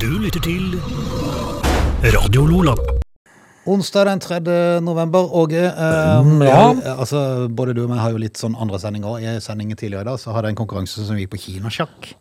Du lytter til Radio Lola. Onsdag den 3. november, Åge. Eh, Mm, ja. jeg- altså, både du og meg har jo litt sånn andre sendinger. I sendingen tidligere i dag så hadde jeg en konkurranse som gikk på kinasjakk.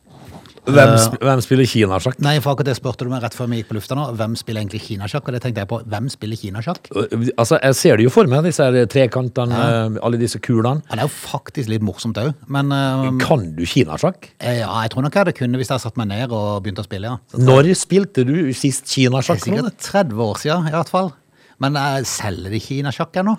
Hvem, sp hvem spiller kinasjakk? Nei, for akkurat det spurte du meg rett før vi gikk på lufta nå. Hvem spiller egentlig kinasjakk? Og det tenkte jeg på. Hvem spiller kinasjakk? Altså, Jeg ser det jo for meg, disse her trekantene, ja. alle disse kulene. Ja, det er jo faktisk litt morsomt òg, men um, Kan du kinasjakk? ja, jeg tror nok jeg hadde kunnet hvis jeg satt meg ned og begynte å spille, ja. Når spilte du sist kinasjakk? Sikkert 30 år siden, i hvert fall. Men eh, selger de kinasjakk ennå?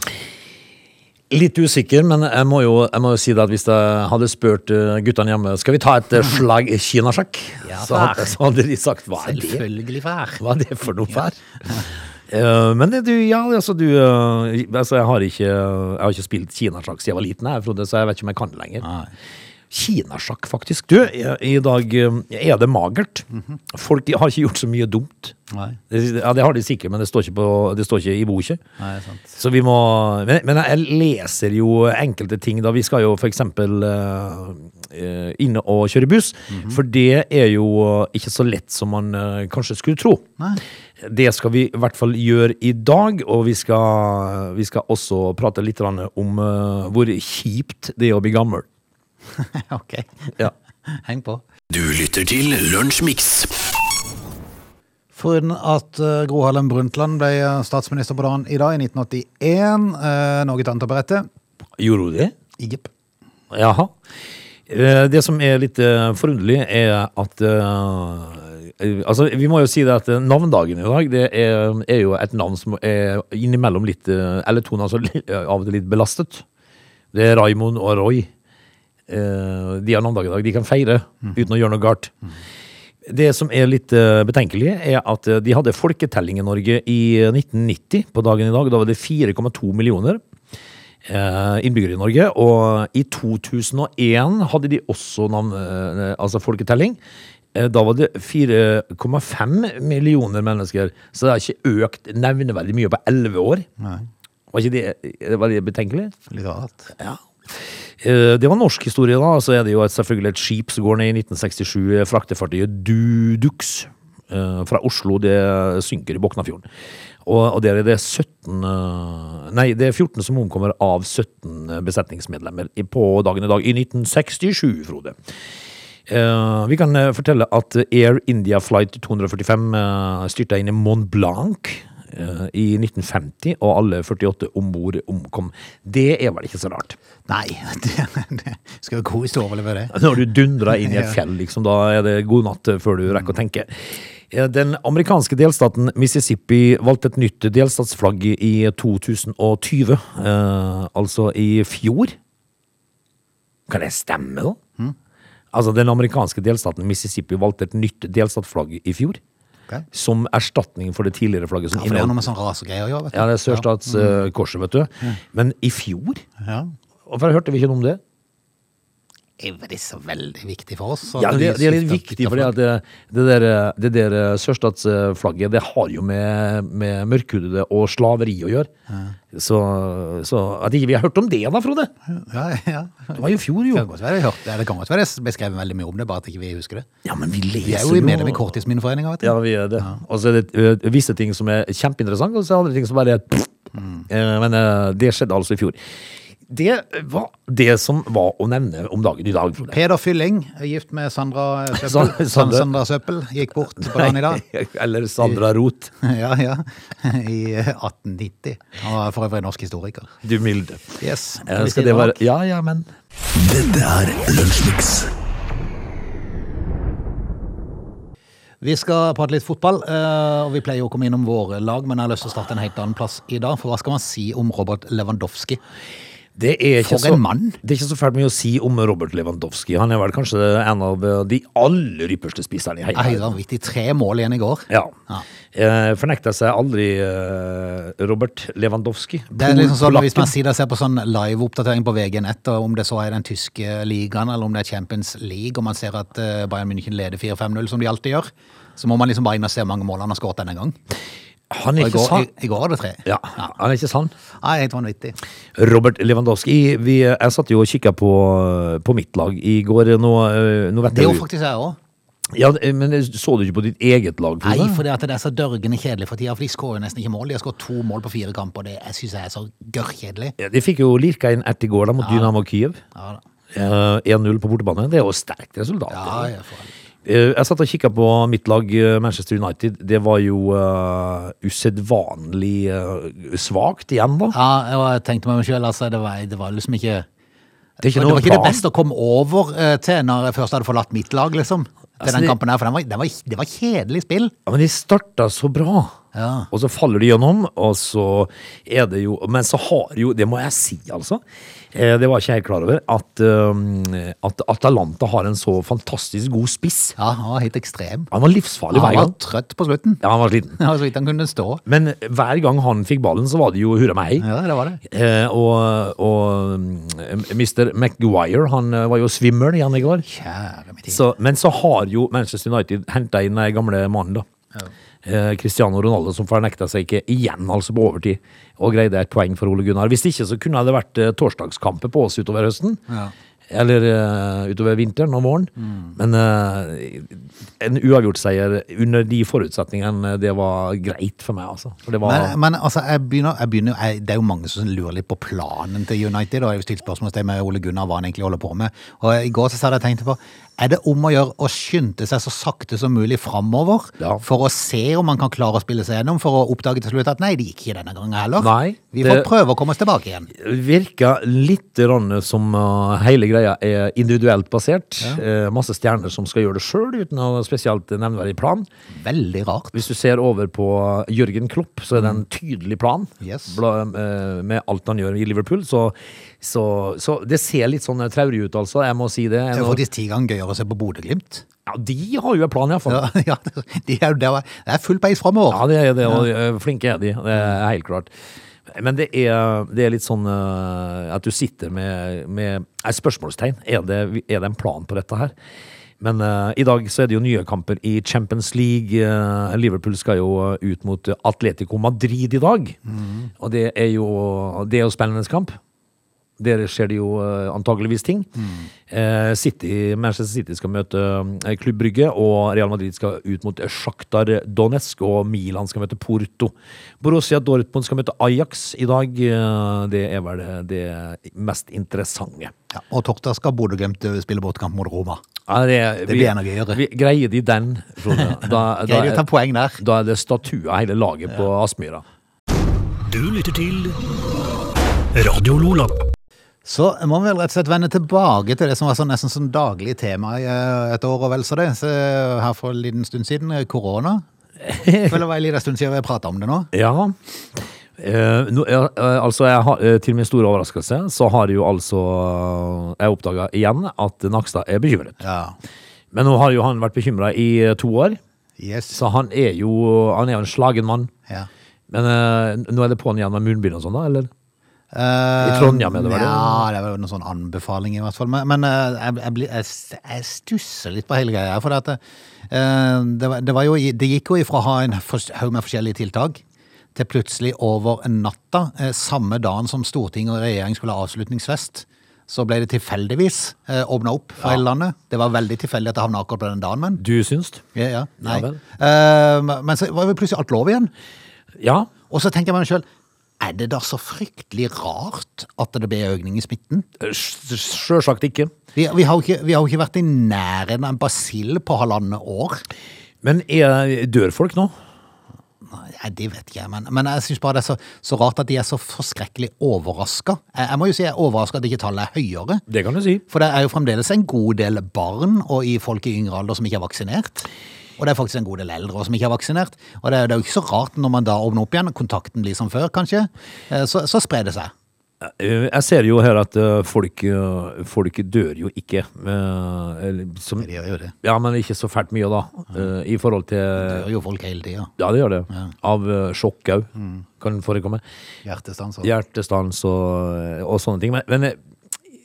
Litt usikker, men jeg må, jo, jeg må jo si det at hvis jeg hadde spurt eh, guttene hjemme Skal vi ta et slag slag kinasjakk, Ja, så, så hadde de sagt hva er det? Selvfølgelig fær. Hva er det for noe fær? Eh, men du, ja, altså du uh, altså, jeg, har ikke, jeg har ikke spilt kinasjakk siden jeg var liten, jeg, Frode, så jeg vet ikke om jeg kan det lenger. Nei. Kinasjakk, faktisk. Du, i, dag eh, er det magert. Folk har ikke gjort så mye dumt. Nei. Ja, det har de sikkert, men det står ikke, på, det står ikke i boka. Så vi må men, men jeg leser jo enkelte ting, da. Vi skal jo for eksempel inne inn og kjøre buss. For det er jo ikke så lett som man uh, kanskje skulle tro. Nei. Det skal vi i hvert fall gjøre i dag, og vi skal, vi skal også prate litt om uh, hvor kjipt det er å bli gammel. ok. Ja. Heng på. Du lytter til Lunsjmix. Foruten at uh, Gro Harlem Brundtland ble eh, statsminister på dagen i dag, i 1981. Uh, noe annet å berette? Gjorde hun det? Jepp. Jaha. Eh, Det som er litt eh, forunderlig, er at eh, eh, Altså, vi må jo si det at eh, navndagen i dag, det er, er jo et navn som er innimellom litt eh, Eller Tone, altså av og til litt belastet. Det er Raimond og Roy. Eh, De har navnedag i dag. De kan feire uten å gjøre noe galt. Det som er litt uh, betenkelig, er at eh, de hadde folketelling i Norge i 1990 på dagen i dag. Da var det 4,2 millioner innbyggere i Norge. Og i 2001 hadde de også navn, altså folketelling. Da var det 4,5 millioner mennesker, så det har ikke økt nevneverdig mye på 11 år. Nei. Var ikke det, var det betenkelig? Litt rart. Ja. Eh, Det var norsk historie, da. Så er det jo selvfølgelig et skip som går ned i 1967. Fraktefartøyet Dudux eh, fra Oslo. Det synker i Boknafjorden. Og, der er det 17 eh, Nei, det er 14 som omkommer av 17 besetningsmedlemmer på dagen i dag. I 1967, Frode. Eh, vi kan eh, fortelle at Air India Flight 245 uh, styrta inn i Mont Blanc eh, i 1950, og alle 48 om bord omkom. Det er vel ikke så rart? Nei, det, det skal jo god historie overleve det. Når du dundrer inn i et fjell, liksom, da er det god natt før du rekker å tenke. Den amerikanske delstaten Mississippi valgte et nytt delstatsflagg i 2020, eh, altså i fjor. Kan det stemme, da? Mm. Altså, den amerikanske delstaten Mississippi valgte et nytt delstatsflagg i fjor, Ok. som erstatning for det tidligere flagget. Som Ja, for det har noe med sånn rasegreier å gjøre, ja, det er Sørstatskorset, vet du. Men i fjor? Ja. Hvorfor hørte vi ikke noe om det? Er det så veldig viktig for oss? Ja, det, det er litt viktig, for det, det der, det der eh, sørstatsflagget, det har jo med, med mørkhudede og slaveri å gjøre. Så, så at ikke vi har hørt om det da, Frode. Ja, ja. Det var jo i fjor, Det jo. kan godt være det hørt- det kan godt være det ble skrevet veldig mye om det, bare at ikke vi husker det. Ja, men vi leser jo Vi er jo medlem i Korttidsminneforeninga, vet du. Ja, vi er det. Og så er det visse ting som er kjempeinteressante, og så er det andre ting som bare er mm. Men eh, det skjedde altså i fjor. Det var det som var å nevne om dagen i dag, Frode. Peder Fylling, gift med Sandra Søppel, Sandra- Sandra, Søppel, gikk bort på dagen i dag. Eller Sandra Roth. Ja, ja. I 1890. Han var for øvrig norsk historiker. Du milde. Yes. Eh, Skal det være? Ja, ja, men Dette er Lunsjmiks. Vi skal prate litt fotball, eh, og vi pleier jo å komme innom våre lag, men jeg har lyst til å starte en helt annen plass i dag. For hva skal man si om Robert Lewandowski? Det er ikke så. Det er ikke så fælt mye å si om Robert Lewandowski. Han er vel kanskje en av eh, de aller ypperste spisserne i hele verden. vanvittig tre mål igjen i går. Ja. Ja. Eh, fornekter seg aldri eh, Robert Lewandowski. Det er liksom sånn, Hvis man sier det, ser på sånn live-oppdatering på VG-nett, om det så er den tyske ligaen eller om det er Champions League, og man ser at eh, Bayern München leder 4-5-0, som de alltid gjør, så må man liksom bare inn og se hvor mange mål han har skåret denne gang. Han er ikke sann. i, i går var det tre. Ja, han er ikke sann. Nei, helt vanvittig. Robert Lewandowski vi, Jeg satt jo og kikka på, på mitt lag i går. Nå, eh, nå vet Det jeg gjorde jo faktisk jeg òg. Ja, men så du ikke på ditt eget lag? Nei, for det, det er så dørgende kjedelig for tida, for de skårer nesten ikke mål. De har skåret to mål på fire kamper, det jeg synes jeg er så gørrkjedelig. Ja, De fikk jo lirka inn ett i går da, mot Dynamo Kiev. Ja. Eh, 1-0 på bortebane. Det er jo sterkt resultat. ja, jeg all- Eh, Jeg satt og kikka på mitt lag, eh, Manchester United. Det var jo uh, usedvanlig uh, svakt igjen, da. ja, og jeg tenkte meg sjøl, altså, det var, det var liksom ikke Det ikke det var ikke det beste å komme over uh, til når jeg først hadde forlatt mitt lag, liksom. Til Altså, den kampen her, for den var, den var, det var kjedelig spill. Ja, men de starta så bra. Ja. Og så faller de gjennom, og så er det jo Men så har jo, det må jeg si, altså. eh, Det var ikke jeg helt klar over, at, at Atalanta har en så fantastisk god spiss. Ja, han var helt ekstrem. Han var livsfarlig hver gang. Han var trøtt på slutten. Ja, han var sliten. Ja, så vidt han kunne stå. Men hver gang han fikk ballen, så var det jo hurra meg. Ja, det var det. Eh, og, og mm, Mr. McGuire, han eh, var jo svimmel igjen i går. Kjære min tid. Så, men så har jo Manchester United henta inn den gamle mannen, da. Eh, Cristiano Ronaldo, som fornekta seg ikke igjen, altså på overtid, og greide et poeng for Ole Gunnar. Hvis ikke så kunne det vært eh, torsdagskamper på oss utover høsten. Ja. Eller eh, utover vinteren og våren. Men eh, en uavgjortseier under de forutsetningene, det var greit for meg, altså. For det var Men, men altså, jeg begynner, jeg begynner jeg, Det er jo mange som lurer litt på planen til United. Og jeg har jo stilt spørsmålstegn med Ole Gunnar hva han egentlig holder på med. Og I går så satt jeg og tenkte på Er det om å gjøre å skynde seg så sakte som mulig framover Ja. for å se om man kan klare å spille seg gjennom, for å oppdage til slutt at nei, det gikk ikke denne gangen heller. Nei, Vi får prøve å komme oss tilbake igjen. virker litt som uh, hele greia er individuelt basert. Eh, masse stjerner som skal gjøre det sjøl, uten å spesielt nevneverdig plan. Veldig rart. Hvis du ser over på Jørgen Klopp, så er det en tydelig plan Yes. eh, med alt han gjør i Liverpool. Så, så, så det ser litt sånn traurig ut, altså. Jeg må si det. Det er faktisk ti ganger gøyere å se på Bodø-Glimt. Ja, de har jo en plan, iallfall. Ja, ja, de er, det er- full peis framover. Ja, det er det, og eh, flinke er de. Det er helt klart. Men det er, det er litt sånn eh, at du sitter med, med et spørsmålstegn. Er det, er det en plan på dette her? Men uh, i dag så er det jo nye kamper i Champions League. Uh, Liverpool skal jo ut mot Atletico Madrid i dag. Og det er jo det er jo spennende kamp. Der skjer det jo antakeligvis ting. Mm. City, Manchester City skal møte eh, Klubb Brygge, og Real Madrid skal ut mot Sjaktar Donetsk, og Milan skal møte Porto. Borussia Dortmund skal møte Ajax i dag. Eh, det er vel det, mest interessante. Ja, og torsdag skal Bodø-Glimt spille bortekamp mot Roma. Ja, det, Det blir enda gøyere. vi- Greier de den, Frode? Da, da, Greier de å ta poeng der? da er det statue av hele laget på Aspmyra. Du lytter til Radio Lola. Så må vi vel rett og slett vende tilbake til det som var sånn, nesten sånn daglig tema i eh, et år og vel så det. Så her for en liten stund siden, eh, korona. Føler det var en liten stund siden vi pratet om det nå. Ja. Eh, no, eh, altså jeg har, eh, Til min store overraskelse så har jo altså eh, jeg oppdaga igjen at Nakstad er bekymret. Ja. Men nå har jo han vært bekymra i eh, to år, Yes. så han er jo Han er jo en slagen mann. Ja. Men eh, nå er det på'n igjen med munnbind og sånn, da? Eller? I Trondheim er det vel det? Ja, det var noen sånn anbefaling i hvert fall. Men, men eh, jeg, jeg, jeg, jeg stusser litt på hele greia. For at, eh, det, var, det, var jo, det gikk jo ifra å ha en haug med forskjellige tiltak til plutselig over natta, eh, samme dagen som storting og regjering skulle ha avslutningsfest, så ble det tilfeldigvis eh, åpna opp for hele landet. Det var veldig tilfeldig at det havna akkurat på den dagen, men Du syns? ja, ja, nei. Ja. Eh, men så var jo plutselig alt lov igjen. Ja. Og så tenker jeg meg sjøl, er det da så fryktelig rart at det blir økning i smitten? Eh, Sjølsagt ikke. Vi, vi, har ikke, vi har jo ikke vært i nærheten av en basill på halvannet år. Men er, dør folk nå? Nei, det vet ikke jeg, men, men jeg syns bare det er så, så rart at de er så forskrekkelig overraska. Jeg, jeg må jo si jeg er overraska at ikke tallet er høyere. Det kan du si. For det er jo fremdeles en god del barn og i folk i yngre alder som ikke er vaksinert. Og det er faktisk en god del eldre som ikke er vaksinert. Og det er, det er jo ikke så rart når man da åpner opp igjen, kontakten blir som før kanskje, eh, så, så sprer det seg. Eh, Jeg ser jo her at eh, folk, eh, folk dør jo ikke. eh, som, De gjør jo det. ja, men ikke så fælt mye, da. eh, I forhold til Det gjør jo folk hele tida. Ja, det gjør det. Av uh, sjokk òg kan forekomme. Hjertestans. Hjertestans og, og sånne ting. Men, men eh,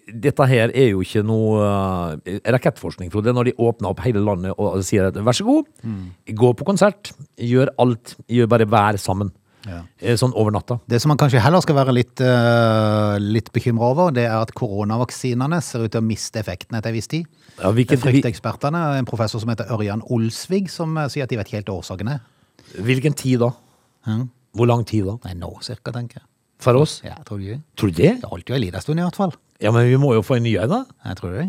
dette her er jo ikke noe uh, rakettforskning, Frode. Når de åpner opp hele landet og sier at vær så god, gå på konsert, gjør alt, gjør bare vær sammen. Ja. eh, sånn over natta. Det som man kanskje heller skal være litt, uh, litt bekymra over, det er at koronavaksinene ser ut til å miste effekten etter en viss tid. Ja, Det hvilken, frykter ekspertene. En professor som heter Ørjan Olsvig, som sier at de vet helt årsaken er. hvilken tid da? Mhm. Hvor lang tid da? Nei, nå cirka, tenker jeg. For oss? Ja? Tror du det? Det holdt jo en liten stund i hvert fall. Ja, men vi må jo få en ny en, da. Jeg tror det.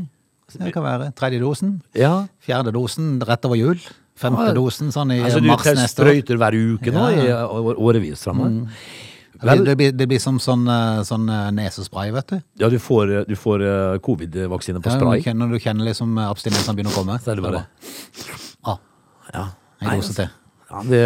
Det kan være tredje dosen, Ja. fjerde dosen rett over jul, femte Ja. dosen sånn i Altså, du mars neste år. sprøyter hver uke nå Ja, i årevis framover. årevis fremover. Det, blir, det blir som sånn, eh, sånn eh, nesespray, vet du. Ja, du får, du får eh, covid-vaksine på spray. Ja, når du kjenner liksom abstinensene begynner å komme. Så er det bare Ah, Ja. en dose til. Ja, det,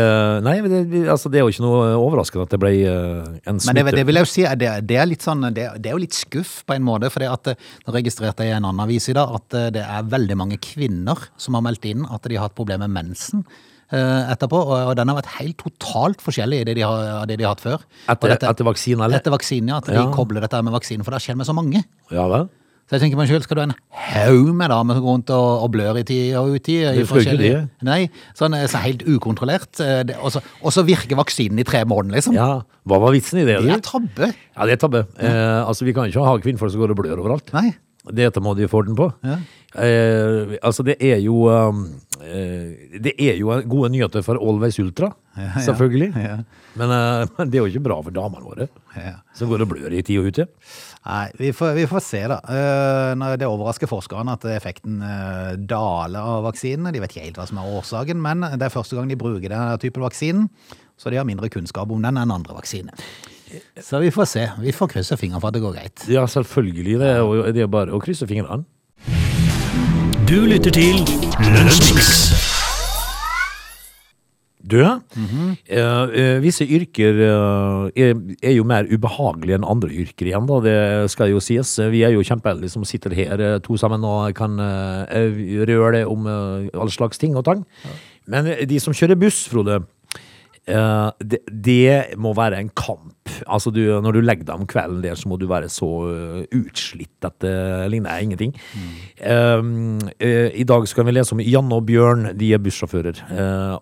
nei, det, altså, det er jo ikke noe overraskende at det ble en en Men det, det vil jeg jo si, det, er litt sånn, det, det er jo litt skuff på en måte, for eh, nå registrerte jeg i en annen avis i dag at eh, det er veldig mange kvinner som har meldt inn at de har hatt problemer med mensen eh, etterpå, og, den har vært helt totalt forskjellig i det de har, det de har hatt før. Etter, dette- etter vaksinen, eller? Etter vaksinen, ja, at de Ja. kobler dette med vaksinen, for det har skjedd med så mange. Ja vel? Så jeg tenker meg selv, skal du ha en haug med damer som går rundt og, og blør i tid og uti? Det får ikke det. de. Nei, sånn eh, så helt ukontrollert. eh, Og så, og så virker vaksinen i tre måneder, liksom. Ja, hva var vitsen i det? Det er tabbe. Ja, det er tabbe. Eh, altså, vi kan ikke ha kvinnfolk som går og blør overalt. Nei. Dette må de få orden på. Ja. Eh, altså, det er jo um, eh, Det er jo gode nyheter for Always Ultra, ja. selvfølgelig. Ja. Men, eh, men det er jo ikke bra for damene våre, Ja. som går og blør i tid og ute. Nei, vi får, vi får se, da. Uh, når det overrasker forskerne at effekten uh, daler av vaksinene. De vet ikke helt hva som er årsaken, men det er første gang de bruker denne typen vaksinen. Så de har mindre kunnskap om den enn andre vaksiner. Så vi får se. Vi får krysse fingrene for at det går greit. Ja, selvfølgelig. Det er, jo- det er bare å krysse fingrene. Du lytter til Lunsjmix. Du, eh, eh, visse yrker eh, er, er jo mer ubehagelige enn andre yrker igjen, da. Det skal jo sies. Vi er jo kjempeheldige som sitter her eh, to sammen og kan eh, røre det om eh, all slags ting og tang. Men de som kjører buss, Frode, eh, det, det må være en kamp. Altså du, når du legger deg om kvelden der, så må du være så eh, utslitt at det ligner ingenting. Mm. Uh, uh, I dag skal vi lese om Janne og Bjørn, de er bussjåfører.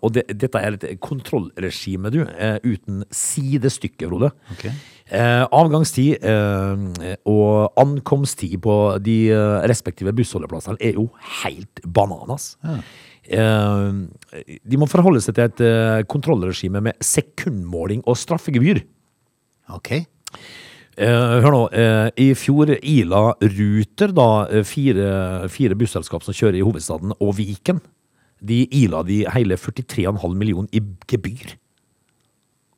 Og det, dette er et kontrollregime, du, uten sidestykke, Frode. Okay. Eh, avgangstid og ankomsttid på de respektive bussholdeplassene er jo helt bananas. Eh, de må forholde seg til et eh, kontrollregime med sekundmåling og straffegebyr. Ok. Eh, hør nå, eh, i fjor ila Ruter da eh, fire, fire busselskap som kjører i hovedstaden og Viken. De ila de hele 43,5 millioner i gebyr.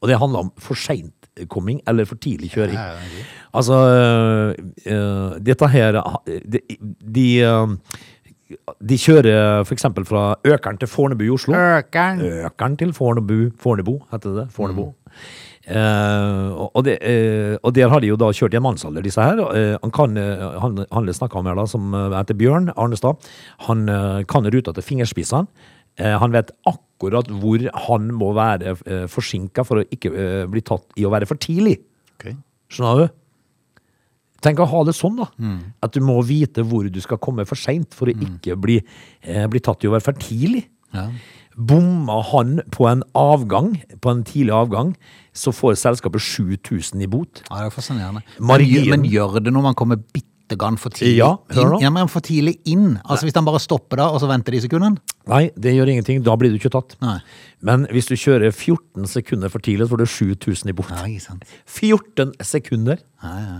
Og det handler om for seintkomming eller for tidlig kjøring. Altså, dette her De, de, de kjører for eksempel fra Økeren til Fornebu i Oslo. Økeren. Økeren til Fornebu, Fornebu heter det. Fornebu. Eh, og, og, det, eh, og der har de jo da kjørt i en mannsalder, disse her. Eh, han kan, eh, han, han snakka om her da, som eh, heter Bjørn Arnestad. Han eh, kan ruta til fingerspissene. Eh, han vet akkurat hvor han må være uh, forsinka for å ikke eh, bli tatt i å være for tidlig. Okay. Skjønner du? Tenk å ha det sånn, da. At du må vite hvor du skal komme for seint for å ikke bli, eh, bli tatt i å være for tidlig. Ja. Bomma han på en avgang, på en tidlig avgang, så får selskapet 7000 i bot. Ja, det er fascinerende. Marien, Men, men gjør det når man kommer bitte grann for tidlig Ja, inn? Ja, men for tidlig inn. Altså Hvis han bare stopper da, og så venter de sekundene? Nei, det gjør ingenting. Da blir du ikke tatt. Nei. Men hvis du kjører 14 sekunder for tidlig, så får du 7000 i bot. Nei, sant. 14 sekunder! Nei, ja.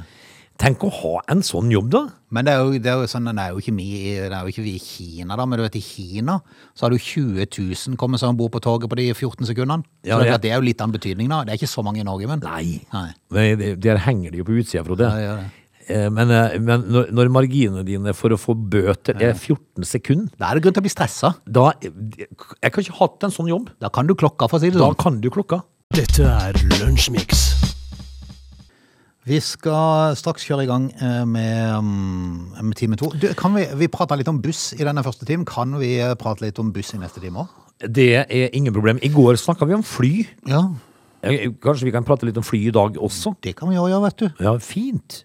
Tenk å ha en sånn jobb, da. Men det er, jo, det er jo sånn, det er jo ikke vi, det er jo ikke vi i Kina, da. Men du vet, i Kina så har du 20 000 kommet seg om bord på toget på de 14 sekundene. Så det, er ja. det er jo litt av en betydning, da. Det er ikke så mange i Norge, men. Nei. Nei. Der henger de jo på utsida, Frode. Ja, det ja. Eh, Men, eh, men når, når marginene dine for å få bøter er 14 sekunder Da er det grunn til å bli stressa. da, Jeg kan ikke hatt en sånn jobb. Da kan du klokka, for å si det Da sånn. kan du klokka. Dette er Lunsjmix. Vi skal straks kjøre i gang eh, med, med time to. Du, kan vi, vi prata litt om buss i denne første timen. Kan vi eh, prate litt om buss i neste time òg? Det er ingen problem. I går snakka vi om fly. Ja, Eh, Kanskje vi kan prate litt om fly i dag også? det kan vi òg gjøre, vet du. Ja, fint.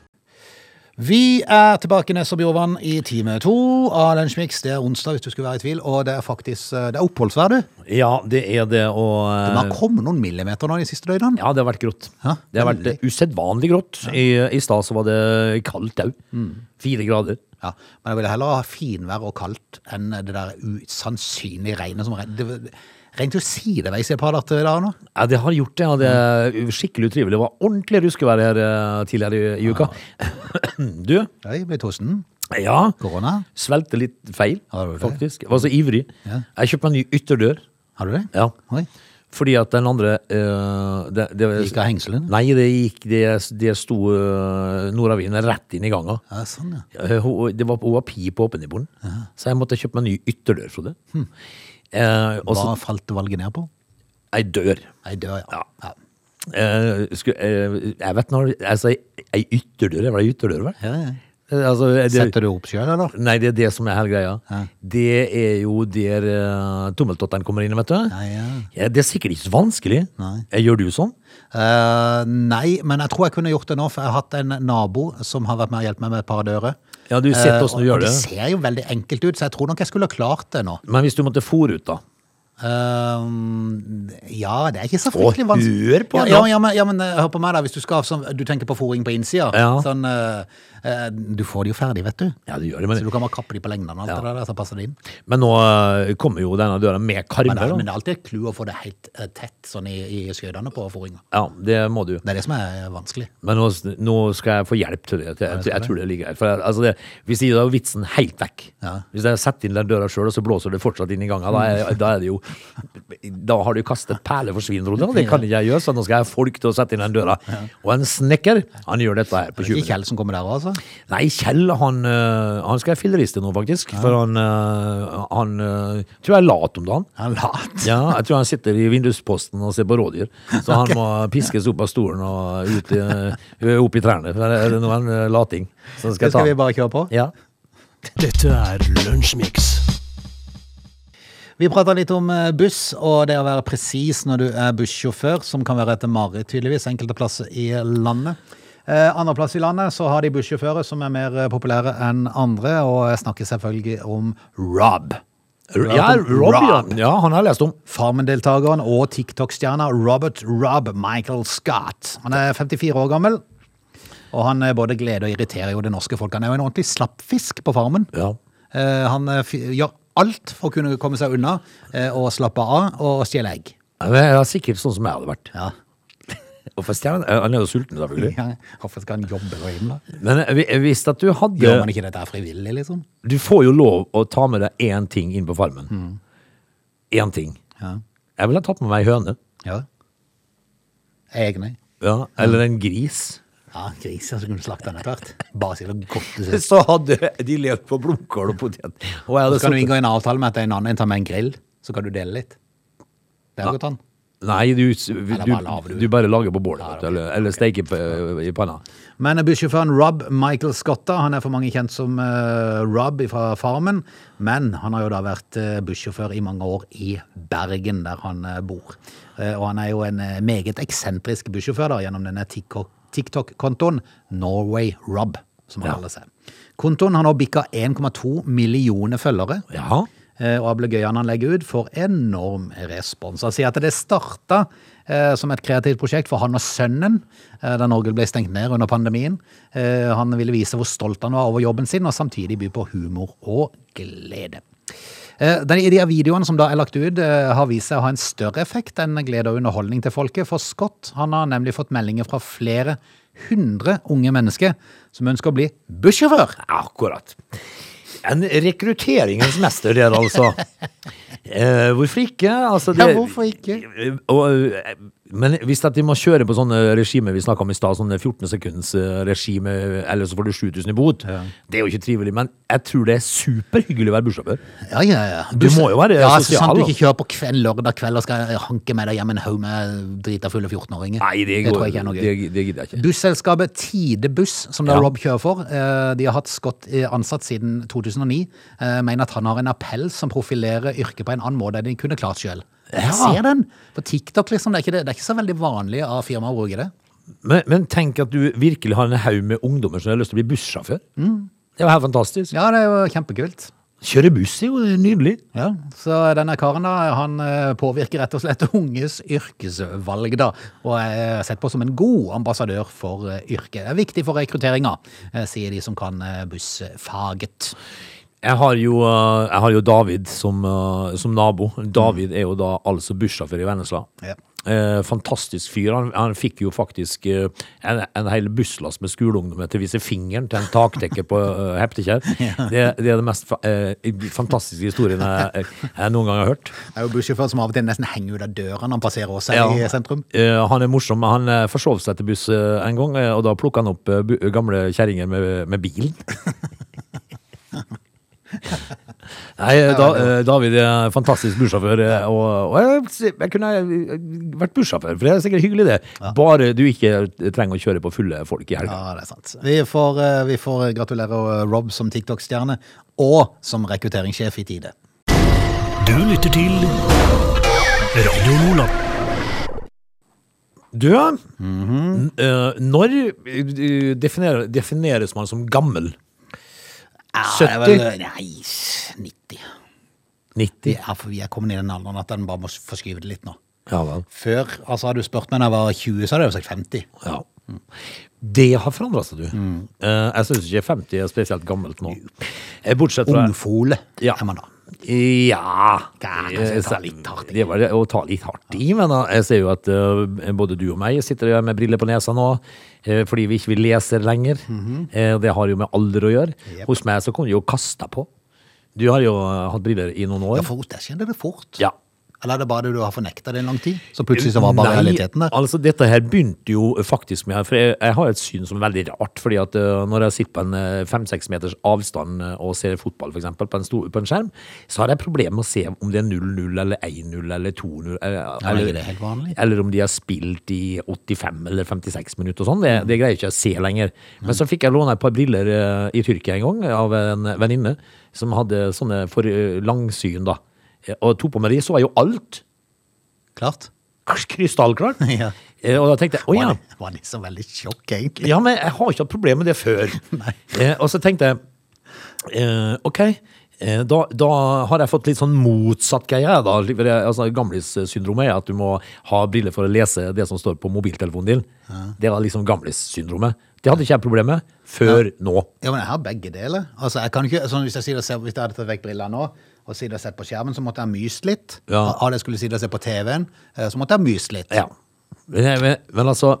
Vi er tilbake neste Bjorvann i time to av Lunsjmix. Det er onsdag, hvis du skulle være i tvil, og det er faktisk eh, det er oppholdsvær, du. Ja, det er det, og Det har kommet noen millimeter nå de siste døgnene. Ja, det har vært grått. Ja, det har vært veldig. eh, usedvanlig grått. I, i stad så var det kaldt òg. Mm. Fire grader. Ja, men jeg ville heller ha finvær og kaldt enn det der usannsynlige regnet som regner. Regnet jo sideveis i et par dager i dag nå. Ja, det har gjort det, Ja. det er skikkelig utrivelig. Det var ordentlig ruskevær her eh, tidligere i, i uka. Du, Hei, ble tosten. ja, Korona. Svelte litt feil, det? faktisk. Jeg var så ivrig. Ja. Jeg kjøpte meg ny ytterdør. Har du det? Ja. Oi. Fordi at den andre uh, det, det, Gikk av hengselen? Nei, det gikk Det, det sto uh, nordavinden rett inn i ganga. Ja, sånn, ja. Hun- Det var, hun var pip åpen i bonden. Så jeg måtte kjøpe meg en ny ytterdør, Frode. Eh, også, Hva falt valget ned på? ei dør. Ei dør, ja. ja. Eh, skulle, eh, jeg vet når Altså, ei ytterdør, var det ytterdør, vel? ja, ja. Eh, Altså, det, Setter du opp sjøl, eller? Nei, det er det som er hele greia. Ja. Det er jo der uh, tommeltotteren kommer inn, vet du. Ja, ja. Ja, det er sikkert ikke så vanskelig. Nei. Eh, Gjør du sånn? Uh, nei, men jeg tror jeg kunne gjort det nå, for jeg har hatt en nabo som har vært med og hjulpet meg med et par dører. Ja, du har sett Eh, hvordan du gjør og det. Det ser jo veldig enkelt ut, så jeg tror nok jeg skulle ha klart det nå. Men hvis du måtte fòre ut, da? Eh, ja, det er ikke så fryktelig vanskelig. vanskelig. hør på ja, ja, ja, men, ja, men eh, hør på meg, da. Hvis du skal sånn Du tenker på fòring på innsida. Sånn uh, uh, Du får det jo ferdig, vet du. Ja, du gjør det, Så du kan bare kappe de på lengden og alt det der, så passer det inn. men nå uh, kommer jo denne døra med Men karmer. Men, men det er alltid et clou å få det helt tett sånn i, i skøytene på fòringa. Ja, det må du. Det er det som er vanskelig. Men nå, nå skal jeg få hjelp til det. Jeg, jeg, jeg tror det ligger her. For jeg, altså det, hvis de gir vitsen helt vekk. Hvis jeg setter inn den døra sjøl, og så blåser det fortsatt inn i gangen, da er, da er det jo Da har du kastet perler for svin, Frode. Det kan ikke jeg gjøre, så nå skal jeg ha folk til å sette inn den døra. Og en snekker, han gjør dette her på 20 Ikke. Kjell som kommer der, altså? Nei, Kjell, han, øh, han skal jeg filleriste nå, faktisk. For han, øh, han øh, tror jeg er lat om dagen. Han er lat. Ja, jeg tror han sitter i vindusposten og ser på rådyr. Så han må piskes opp av stolen og ut i, opp i trærne. For er det nå en lating. Så skal Det jeg ta skal vi bare kjøre på. Ja. Dette er Lunsjmix. Vi prata litt om eh, buss, og det å være presis når du er bussjåfør, som kan være et mareritt, tydeligvis, enkelte plasser i landet. Eh, andre i landet så har de bussjåfører som er mer eh, populære enn andre, og jeg snakker selvfølgelig om Rob. Ja, Rob, ja. ja, han har jeg lest om. Farmen-deltakeren og TikTok-stjerna Robert Rob Michael Scott. Han er 54 år gammel, og han både gleder og irriterer jo det norske folk. Han er jo en ordentlig slappfisk på Farmen. Ja. Han gjør alt for å kunne komme seg unna eh, og slappe av og stjele egg. Det er sikkert sånn som jeg hadde vært. Ja. Og for stjernen, han er jo sulten, selvfølgelig. Ja, Hvorfor skal han jobbe gå inn, da? Men eh, hvis at du hadde Gjør man ikke dette frivillig, liksom? Du får jo lov å ta med deg én ting inn på farmen. Én ting. Ja. Jeg ville tatt med meg ei høne. ja. Egne. Ja, eller en gris. Ja, griser som kunne slakte den etter hvert. Bare si det godt du. Så hadde de levd på blomkål og potet. Og Så kan du suttet- inngå en avtale med at en annen tar med en grill, så kan du dele litt. Det er godt an. Nei, du, du, du. du bare lager på bålet, ja, okay. eller, eller steker på, i panna. Men bussjåføren Rob Michael Scotta han er for mange kjent som uh, Rob fra Farmen. Men han har jo da vært uh, bussjåfør i mange år i Bergen, der han uh, bor. Eh, og han er jo en eh, meget eksentrisk bussjåfør da, gjennom denne TikTok- TikTok-kontoen Norway Rob, som han Ja. kaller seg. Kontoen har nå bikka 1,2 millioner følgere. Ja. Eh, Og ablegøyene han legger ut, får enorm respons. Han sier at det starta eh, som et kreativt prosjekt for han og sønnen eh, da Norge ble stengt ned under pandemien. Eh, han ville vise hvor stolt han var over jobben sin, og samtidig by på humor og glede. Eh, de, de videoene som da er lagt ut, eh, har vist seg å ha en større effekt enn glede og underholdning til folket. For Scott han har nemlig fått meldinger fra flere hundre unge mennesker som ønsker å bli bussjåfør. Akkurat. En rekrutteringens mester der, altså. Eh, hvorfor ikke? Altså, Ja, hvorfor ikke? Og, Men hvis at de må kjøre på sånne regimer vi snakka om i stad, sånne 14 sekunds eh, regime, eller så får du 7000 i bot, det er jo ikke trivelig. Men jeg tror det er superhyggelig å være bussjåfør. Ja, ja, ja. Du må jo være ja, sosial, sant du ikke kjører på kveld, lørdag kveld og skal hanke med deg hjem en haug med drita fulle 14-åringer. Nei, det, det tror jeg ikke er noe gøy. det, det gidder jeg ikke. Busselskapet Tidebuss, som da Ja. Rob kjører for, eh, de har hatt Scott eh, ansatt siden 2009, eh, mener at han har en appell som profilerer yrket på en annen måte enn de kunne klart selv. Jeg ser den på TikTok, liksom. Det er, ikke, det, det er ikke så veldig vanlig av firmaer å bruke det. Men, men tenk at du virkelig har en haug med ungdommer som har lyst til å bli bussjåfør. Det er jo helt fantastisk. Ja, det er jo kjempekult. Kjøre buss er jo nydelig. Ja, så denne karen da, han eh, påvirker rett og slett unges yrkesvalg da, og er sett på som en god ambassadør for eh, yrket. Det er viktig for rekrutteringa, eh, sier de som kan bussfaget. Jeg har jo, eh, jeg har jo David som, eh, som nabo. David er jo da altså bussjåfør i Vennesla. Ja. Eh, fantastisk fyr. Han, han fikk jo faktisk eh, en, en hel busslast med skoleungdommer til å vise fingeren til en taktekke på uh, Heptekjær. Det, det er den mest fa eh, fantastiske historien jeg, jeg noen gang har hørt. Det er jo bussjåfør som av og til nesten henger ut av døra når han passerer oss Ja. i sentrum. Eh, han er morsom. Han eh, forsov seg til buss eh, en gang, eh, og da plukka han opp eh, gamle kjerringer med, med bilen. Nei, da, David er en fantastisk bussjåfør, eh, og, og jeg, jeg kunne eh, vært bussjåfør, for det er sikkert hyggelig det. Bare du ikke trenger å kjøre på fulle folk i helga. Ja, det er sant. Vi får, eh, vi får gratulere Rob som TikTok-stjerne, og som rekrutteringssjef i Tide. Du lytter til Radio Nordland. Du, mm -hmm. når defineres man som gammel? Ja, det er vel, 70? nei, 90. 90? Ja, for vi er kommet i den alderen at den bare må forskyve det litt nå. Ja vel. Før, altså hadde du spurt meg da jeg var 20, så hadde jeg jo sagt 50. Ja. Det har forandra seg, du. Eh, jeg syns ikke 50 er spesielt gammelt nå. Eh, Bortsett fra Ungfole Ja. er man da. Ja Kanskje ta litt hardt i. Det var det å ta litt hardt i, men jeg ser jo at eh, både du og meg sitter med briller på nesa nå eh, fordi vi ikke vil lese lenger. Eh, det har jo med alder å gjøre. Hos meg så kunne du jo kasta på. Du har jo hatt briller i noen år. Ja, for der kjenner det fort. Ja. Eller er det bare det du har fornekta det en lang tid? Så plutselig så var bare Nei, realiteten der. Altså, dette her begynte jo faktisk med For jeg, jeg har et syn som er veldig rart. fordi at uh, når jeg sitter på en eh, fem-seks meters avstand uh, og ser fotball, eksempel, på en, stor, på en skjerm, så har jeg problemer med å se om det er 0-0 eller 1-0 eller 2-0. Eller, er eller om de har spilt i 85 eller 56 minutter og sånn. Det, det greier jeg ikke å se lenger. Men så fikk jeg låne et par briller i Tyrkia en gang av en venninne som hadde sånne for langsyn, da. Eh, Og to meg de, så jeg jo alt Klart. krystallklart. Ja. Eh, Og da tenkte jeg, å ja. Var, det, var det så veldig sjokk, egentlig? Ja, men jeg har ikke hatt problemer med det før. Eh, og så tenkte jeg, eh, ok, eh, da, da har jeg fått litt sånn motsatt greie. Da. Altså, Gamlis-syndromet er at du må ha briller for å lese det som står på mobiltelefonen din. Det var liksom gamlis-syndromet. Det hadde ikke jeg problem med før nå. Ja, men jeg har begge deler. Altså, jeg kan ikke, sånn, hvis, jeg sier og hvis jeg hadde tatt vekk brillene nå, og sitte og sett på skjermen, så måtte jeg myst litt. Ja. Jeg skulle sitte og se på TV-en, eh, så måtte jeg myst litt. Ja. Men, men, men altså,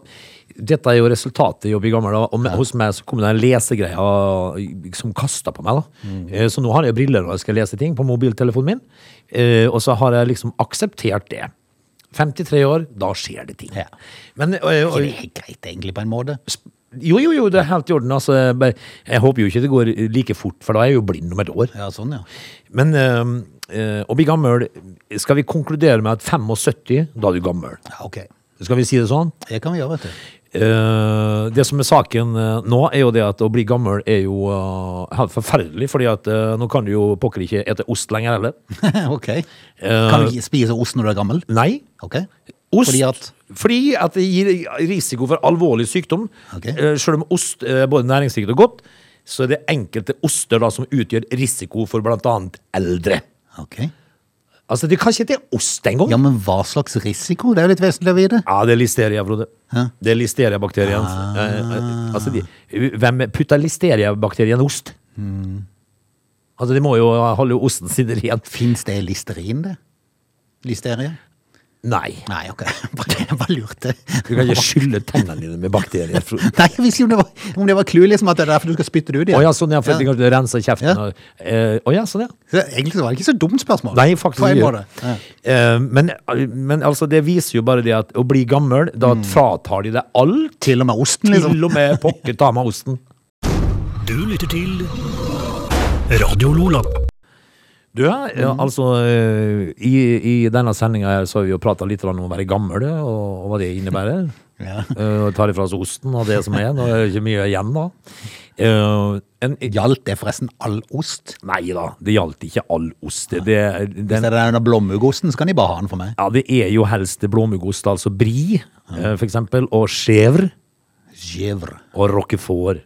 dette er jo resultatet i å bli gammel. Og med, hos meg så kom det en lesegreie som kasta på meg. da. Mm. Så nå har jeg briller når jeg skal lese ting på mobiltelefonen min. Eh, Og så har jeg liksom akseptert det. 53 år, da skjer det ting. Ja. Men, og, og, det er greit, egentlig, på en måte? Jo, jo, jo, det er helt i orden. Altså, jeg jeg håper jo ikke det går like fort, for da er jeg jo blind om et år. Ja, sånn, ja. Men øh, øh, å bli gammel Skal vi konkludere med at 75, da er du gammel? ja ok. Skal vi si det sånn? Det kan vi gjøre, vet du. Uh, det som er saken uh, nå, er jo det at å bli gammel er jo uh, helt forferdelig. fordi at nå kan du jo pokker ikke ete ost lenger heller. ok. Kan du ikke spise ost når du er gammel? Nei. Ok. Ost, Fordi at fordi at det gir risiko for alvorlig sykdom. Ok. Eh, Selv om ost er både næringsrikt og godt, så er det enkelte oster da som utgjør risiko for bl.a. eldre. Ok. Altså, Det kan ikke hete ost engang. Ja, men hva slags risiko? Det er jo litt vesentlig å vite. Ja, det er listeria, Frode. Hæ? Det er listeriabakterien. Eh, eh, altså, de, hvem putter listeriabakterien i ost? Altså, De må jo holde osten sin ren. Fins det listerin, det? Listeria? Nei. Nei, ok. Bare, bare lurte. Du kan ikke skylle tennene dine med bakterier. Nei, jeg visste jo om det var, om det var clou, liksom, at det er derfor du skal spytte det ut igjen. ja, sånn, ja, for Ja. du renser kjeften. Ja. og- eh, Å ja, sånn, ja. Så Egentlig så var det ikke så dumt spørsmål. Nei, faktisk ikke. Ja. Eh, men, men altså, det viser jo bare det at å bli gammel, da fratar de deg alt. Til og med osten, liksom. Til og med pokker ta med osten. Du lytter til Radio Lola. Du, ja, ja, altså eh, i, I denne sendinga så har vi jo prata litt om å være gammel, og, og hva det innebærer. Ja. Uh, tar ifra oss osten og det som er. Nå er det ikke mye igjen, da. Eh, en, Gjaldt det forresten all ost? nei da, det gjaldt ikke all ost. Det, den, Hvis det er den blåmuggosten, så kan de bare ha den for meg. ja, det er jo helst blåmuggost, altså brie, eh, for eksempel, og chèvre. Gevre. og roquefort.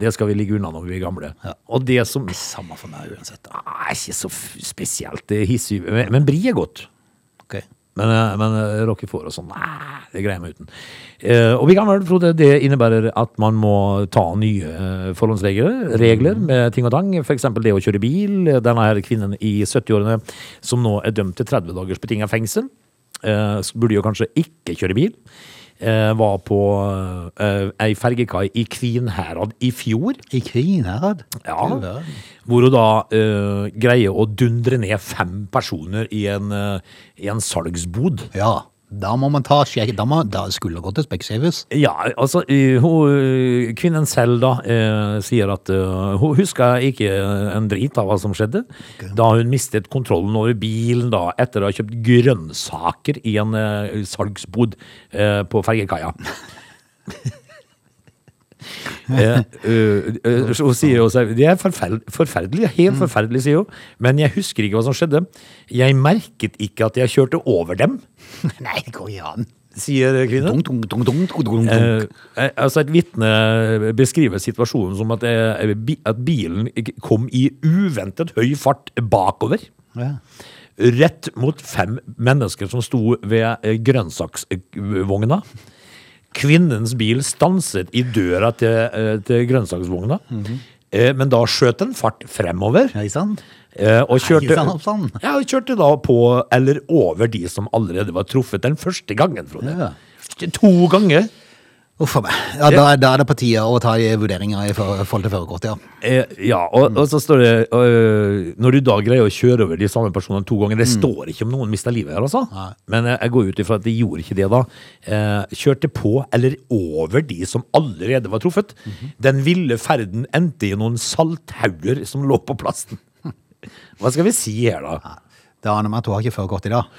Det skal vi ligge unna når vi er gamle. Og det som Samme for meg uansett. da. ah, er ikke så spesielt hissig, men, men brie er godt. Okay. Men, eh, men eh, roquefort og sånn, nei, det greier jeg uten. Eh, og vi gamle, Frode, det innebærer at man må ta nye forholdsregler regler med ting og tang. Eksempel det å kjøre bil. Denne her kvinnen i 70-årene som nå er dømt til 30 dagers betinga fengsel, eh, burde jo kanskje ikke kjøre bil. Eh, var på eh, ei fergekai i Kvinherad i fjor. I Kvinherad? Ja, hvor hun da eh, greier å dundre ned fem personer i en, eh, i en salgsbod. Ja, da må man ta sjekk. Da, må, da skulle det gå til Specsavers. Ja, altså, hun, eh, kvinnen selv da eh, sier at eh, hun husker ikke en drit av hva som skjedde. Da hun mistet kontrollen over bilen da, etter å ha kjøpt grønnsaker i en salgsbod på fergekaia. Eh, eh, eh, hun sier jo selv, det er forferd forferdelig, helt forferdelig, sier hun. Men jeg husker ikke hva som skjedde. Jeg merket ikke at jeg kjørte over dem, Nei, det går ikke an. sier kvinnen. Dunk, dunk, dunk. Eh, eh, altså Et vitne beskriver situasjonen som at, eh, at bilen kom i uventet høy fart bakover. Ja. Rett mot fem mennesker som sto ved eh, grønnsaksvogna. Kvinnens bil stanset i døra til, eh, til grønnsaksvogna. Eh, Men da skjøt den fart fremover. Eh, Og kjørte, ja, og kjørte da på eller over de som allerede var truffet den første gangen, Frode. Ja. To ganger. Uff a meg. Ja, da, da er det på tide å ta vurderinger i forhold til førerkort, ja. Eh, ja, og, og så står det øh, Når du da greier å kjøre over de samme personene to ganger Det står ikke om noen mista livet her, altså. Nei. Men jeg går ut ifra at de gjorde ikke det, da. Eh, kjørte på eller over de som allerede var truffet. Den ville ferden endte i noen salthauger som lå på plassen. Hva skal vi si her, da? Det aner meg at du har ikke førerkort i dag.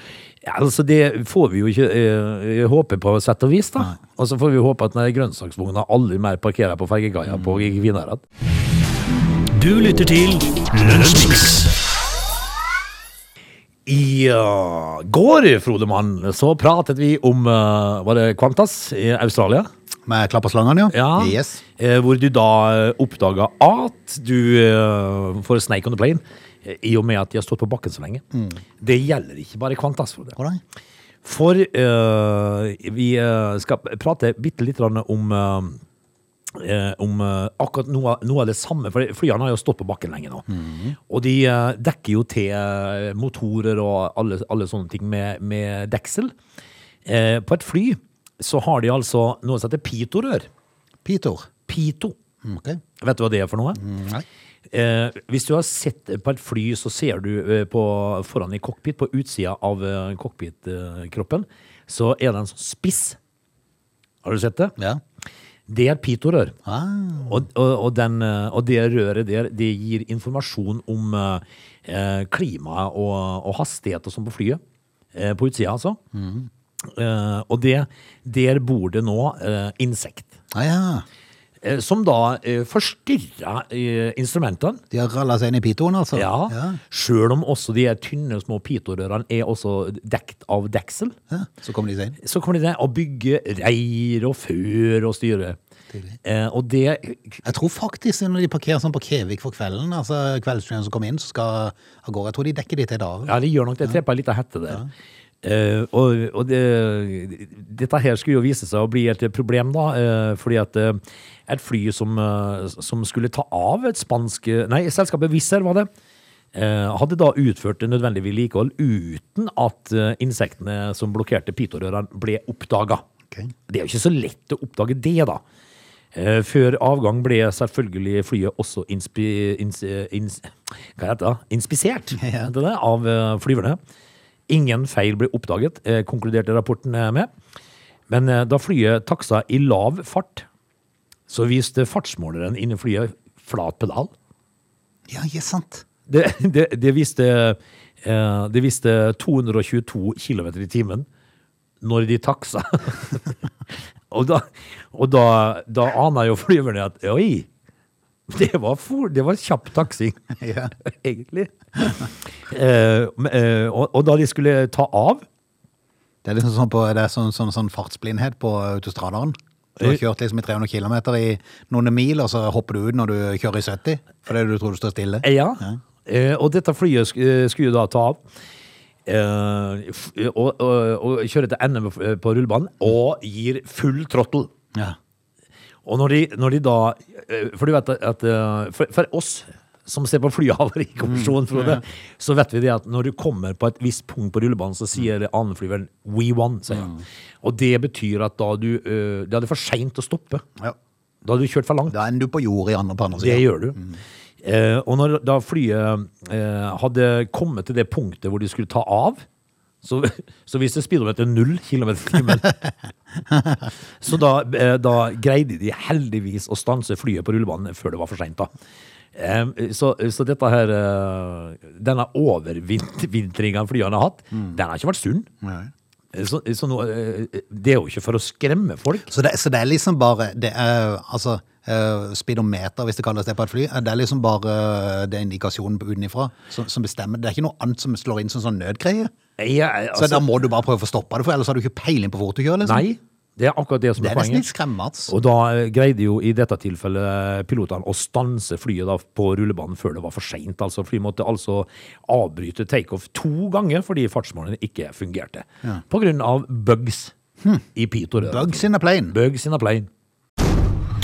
Ja, altså Det får vi jo ikke eh, håpe på sett og vis, da. Og så får vi håpe at den grønnsaksvogna aldri mer parkerer på fergekaia på Kvinnherad. Du lytter til Lønnsmix. I uh, går, Frode Mann, så pratet vi om uh, Var det Qantas i Australia? Med klapperslangene, ja? Ja. Yes. Eh, hvor du da uh, oppdaga at du uh, får snake on the plane eh, i og med at de har stått på bakken så lenge. Det gjelder ikke bare Kvantas. For, Hvordan? For uh, vi uh, skal prate bitte litt om uh, eh, om eh, akkurat noe, noe av det samme, for flyene har jo stått på bakken lenge nå. Og de uh, dekker jo til eh, motorer og alle, alle sånne ting med, med deksel. Uh, på et fly så har de altså noe som heter pitorør. Pitor. Pito. Okay. Ok. Vet du hva det er for noe? Nei. Eh, hvis du har sett på et fly, så ser du eh, på, foran i cockpit, på utsida av eh, cockpit-kroppen, så er det en sånn spiss. Har du sett det? Ja. Det er et pitorør. Ah. Og, og, og, den, eh, og det røret der, det gir informasjon om eh, eh, klima og, og hastighet og sånn på flyet. Eh, på utsida, altså. Eh, og det, der bor det nå eh, insekt. Ah, ja. Eh, som da eh, forstyrrer eh, instrumentene. De har ralla seg inn i pitoen, altså? Ja, ja. Sjøl om også de tynne, små pitorørene er også dekt av deksel. Ja, Så kommer de seg inn. Så kommer de seg og bygger reir og før og styre. Eh, og det Jeg tror faktisk når de parkerer sånn på Kevik for kvelden, altså kveldsturen som kommer inn, så skal av gårde, jeg tror de dekker de til i dag. Ja, de gjør nok det. Tre på ei lita hette der. Eh, og og det, dette her skulle jo vise seg å bli et problem, da. Uh, fordi at uh, et fly som, som skulle ta av et spansk Nei, selskapet Wizz Air var det. hadde da utført nødvendig vedlikehold uten at insektene som blokkerte pitorørene ble oppdaga. Okay. Det er jo ikke så lett å oppdage det, da. Før avgang ble selvfølgelig flyet også inspi, ins, ins, inspisert Ja. av flyverne. Ingen feil ble oppdaget, eh, konkluderte rapporten eh, med. Men eh, da flyet taksa i lav fart, så viste fartsmåleren inni flyet flat pedal. Ja, ja, sant. Det, det, det, viste, det viste 222 km i timen når de taksa. og da, og da, da aner jo flyverne at oi, det var, for, det var kjapp taksing, Ja. egentlig. Eh, eh, og, og da de skulle ta av Det er liksom sånn, på, det er sånn, sånn, sånn fartsblindhet på autostraderen. Du har kjørt liksom i 300 km i noen mil, og så hopper du ut når du kjører i 70, fordi du tror du står stille. Ja. Eh, og dette flyet eh, skulle da ta av. Eh, og, og, og kjøre til NM på på rullebanen og gir full trottel. Ja. Og når de, når de da eh, For du vet at eh, for, for oss som ser på flyhavarikommisjonen, Frode, så vet vi det at når du kommer på et visst punkt på rullebanen, så sier annenflyveren 'we won', sier han. Og det betyr at da du uh, Det er for seint å stoppe. Ja. Da har du kjørt for langt. Da ender du på jordet i andre på andre Det gjør du. Eh, og når da flyet uh, hadde kommet til det punktet hvor de skulle ta av, så, så viste speedometeret null kilometer i timen. så da, eh, da greide de heldigvis å stanse flyet på rullebanen før det var for seint. Så, så dette her eh, Denne overvintringa flyene har hatt, den har ikke vært sunn. Nei. Så, så nå, eh, det er jo ikke for å skremme folk. Så det, så det er liksom bare det er, altså, Speedometer, hvis det kalles det på et fly, det er liksom bare eh, det indikasjonen utenfra som, som bestemmer. Det er ikke noe annet som slår inn som sånn nødgreie. Ja, Så altså, da må du bare prøve å få stoppa det, for ellers har du ikke peiling på hvor du kjører. liksom. nei, det er akkurat det som Det er poenget. altså. Og da eh, greide jo i dette tilfellet pilotene å stanse flyet da på rullebanen før det var for seint. Altså, flyet måtte altså avbryte takeoff to ganger fordi fartsmålene ikke fungerte. På grunn av bugs i pitorøret. Bugs in a plane. Bugs in a plane.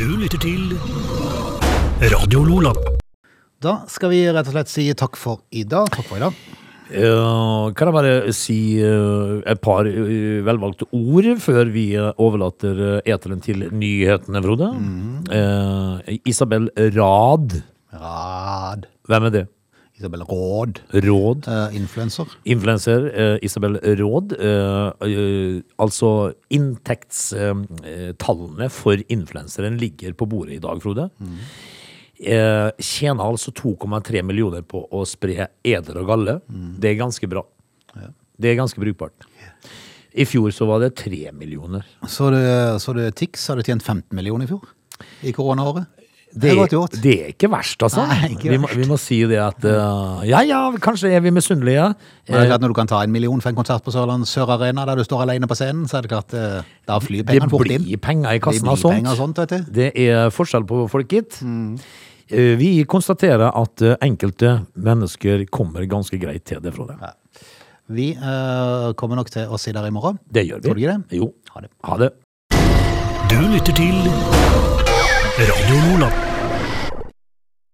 Du lytter til Radio Lola. Da skal vi rett og slett si takk for i dag. Takk for i dag. Uh, kan jeg bare si uh, et par uh, velvalgte ord før vi eh, overlater eteren til nyhetene, Frode? Eh, Isabel Rad. Rad. Hvem er det? Isabel Råd. Råd. Uh, influencer. Influencer uh, Isabel Råd. Uh, altså inntektstallene for influenseren ligger på bordet i dag, Frode. Eh, tjener altså 2,3 millioner på å spre eder og galle. Det er ganske bra. Det er ganske brukbart. I fjor så var det 3 millioner. Så det, så det Tix hadde tjent 15 millioner i fjor? I koronaåret? Det, er gjort. det er ikke verst, altså. Nei, ikke vi, må, vi må si det at uh, Ja ja, kanskje er vi misunnelige. Men det er klart Når du kan ta en million for en konsert på Sørland Sør Arena, der du står alene på scenen, så er det klart uh, da flyr Det pengene fort inn. blir penger i kassen av sånt. sånt, vet du. Det er forskjell på folk, gitt. Mm. Uh, Vi konstaterer at eh, enkelte mennesker kommer ganske greit til det, Frode. Vi eh, kommer nok til å si der i morgen. Det gjør vi. Tror du ikke det? Jo. Ha det. Ha det. Du lytter til Radio Lola.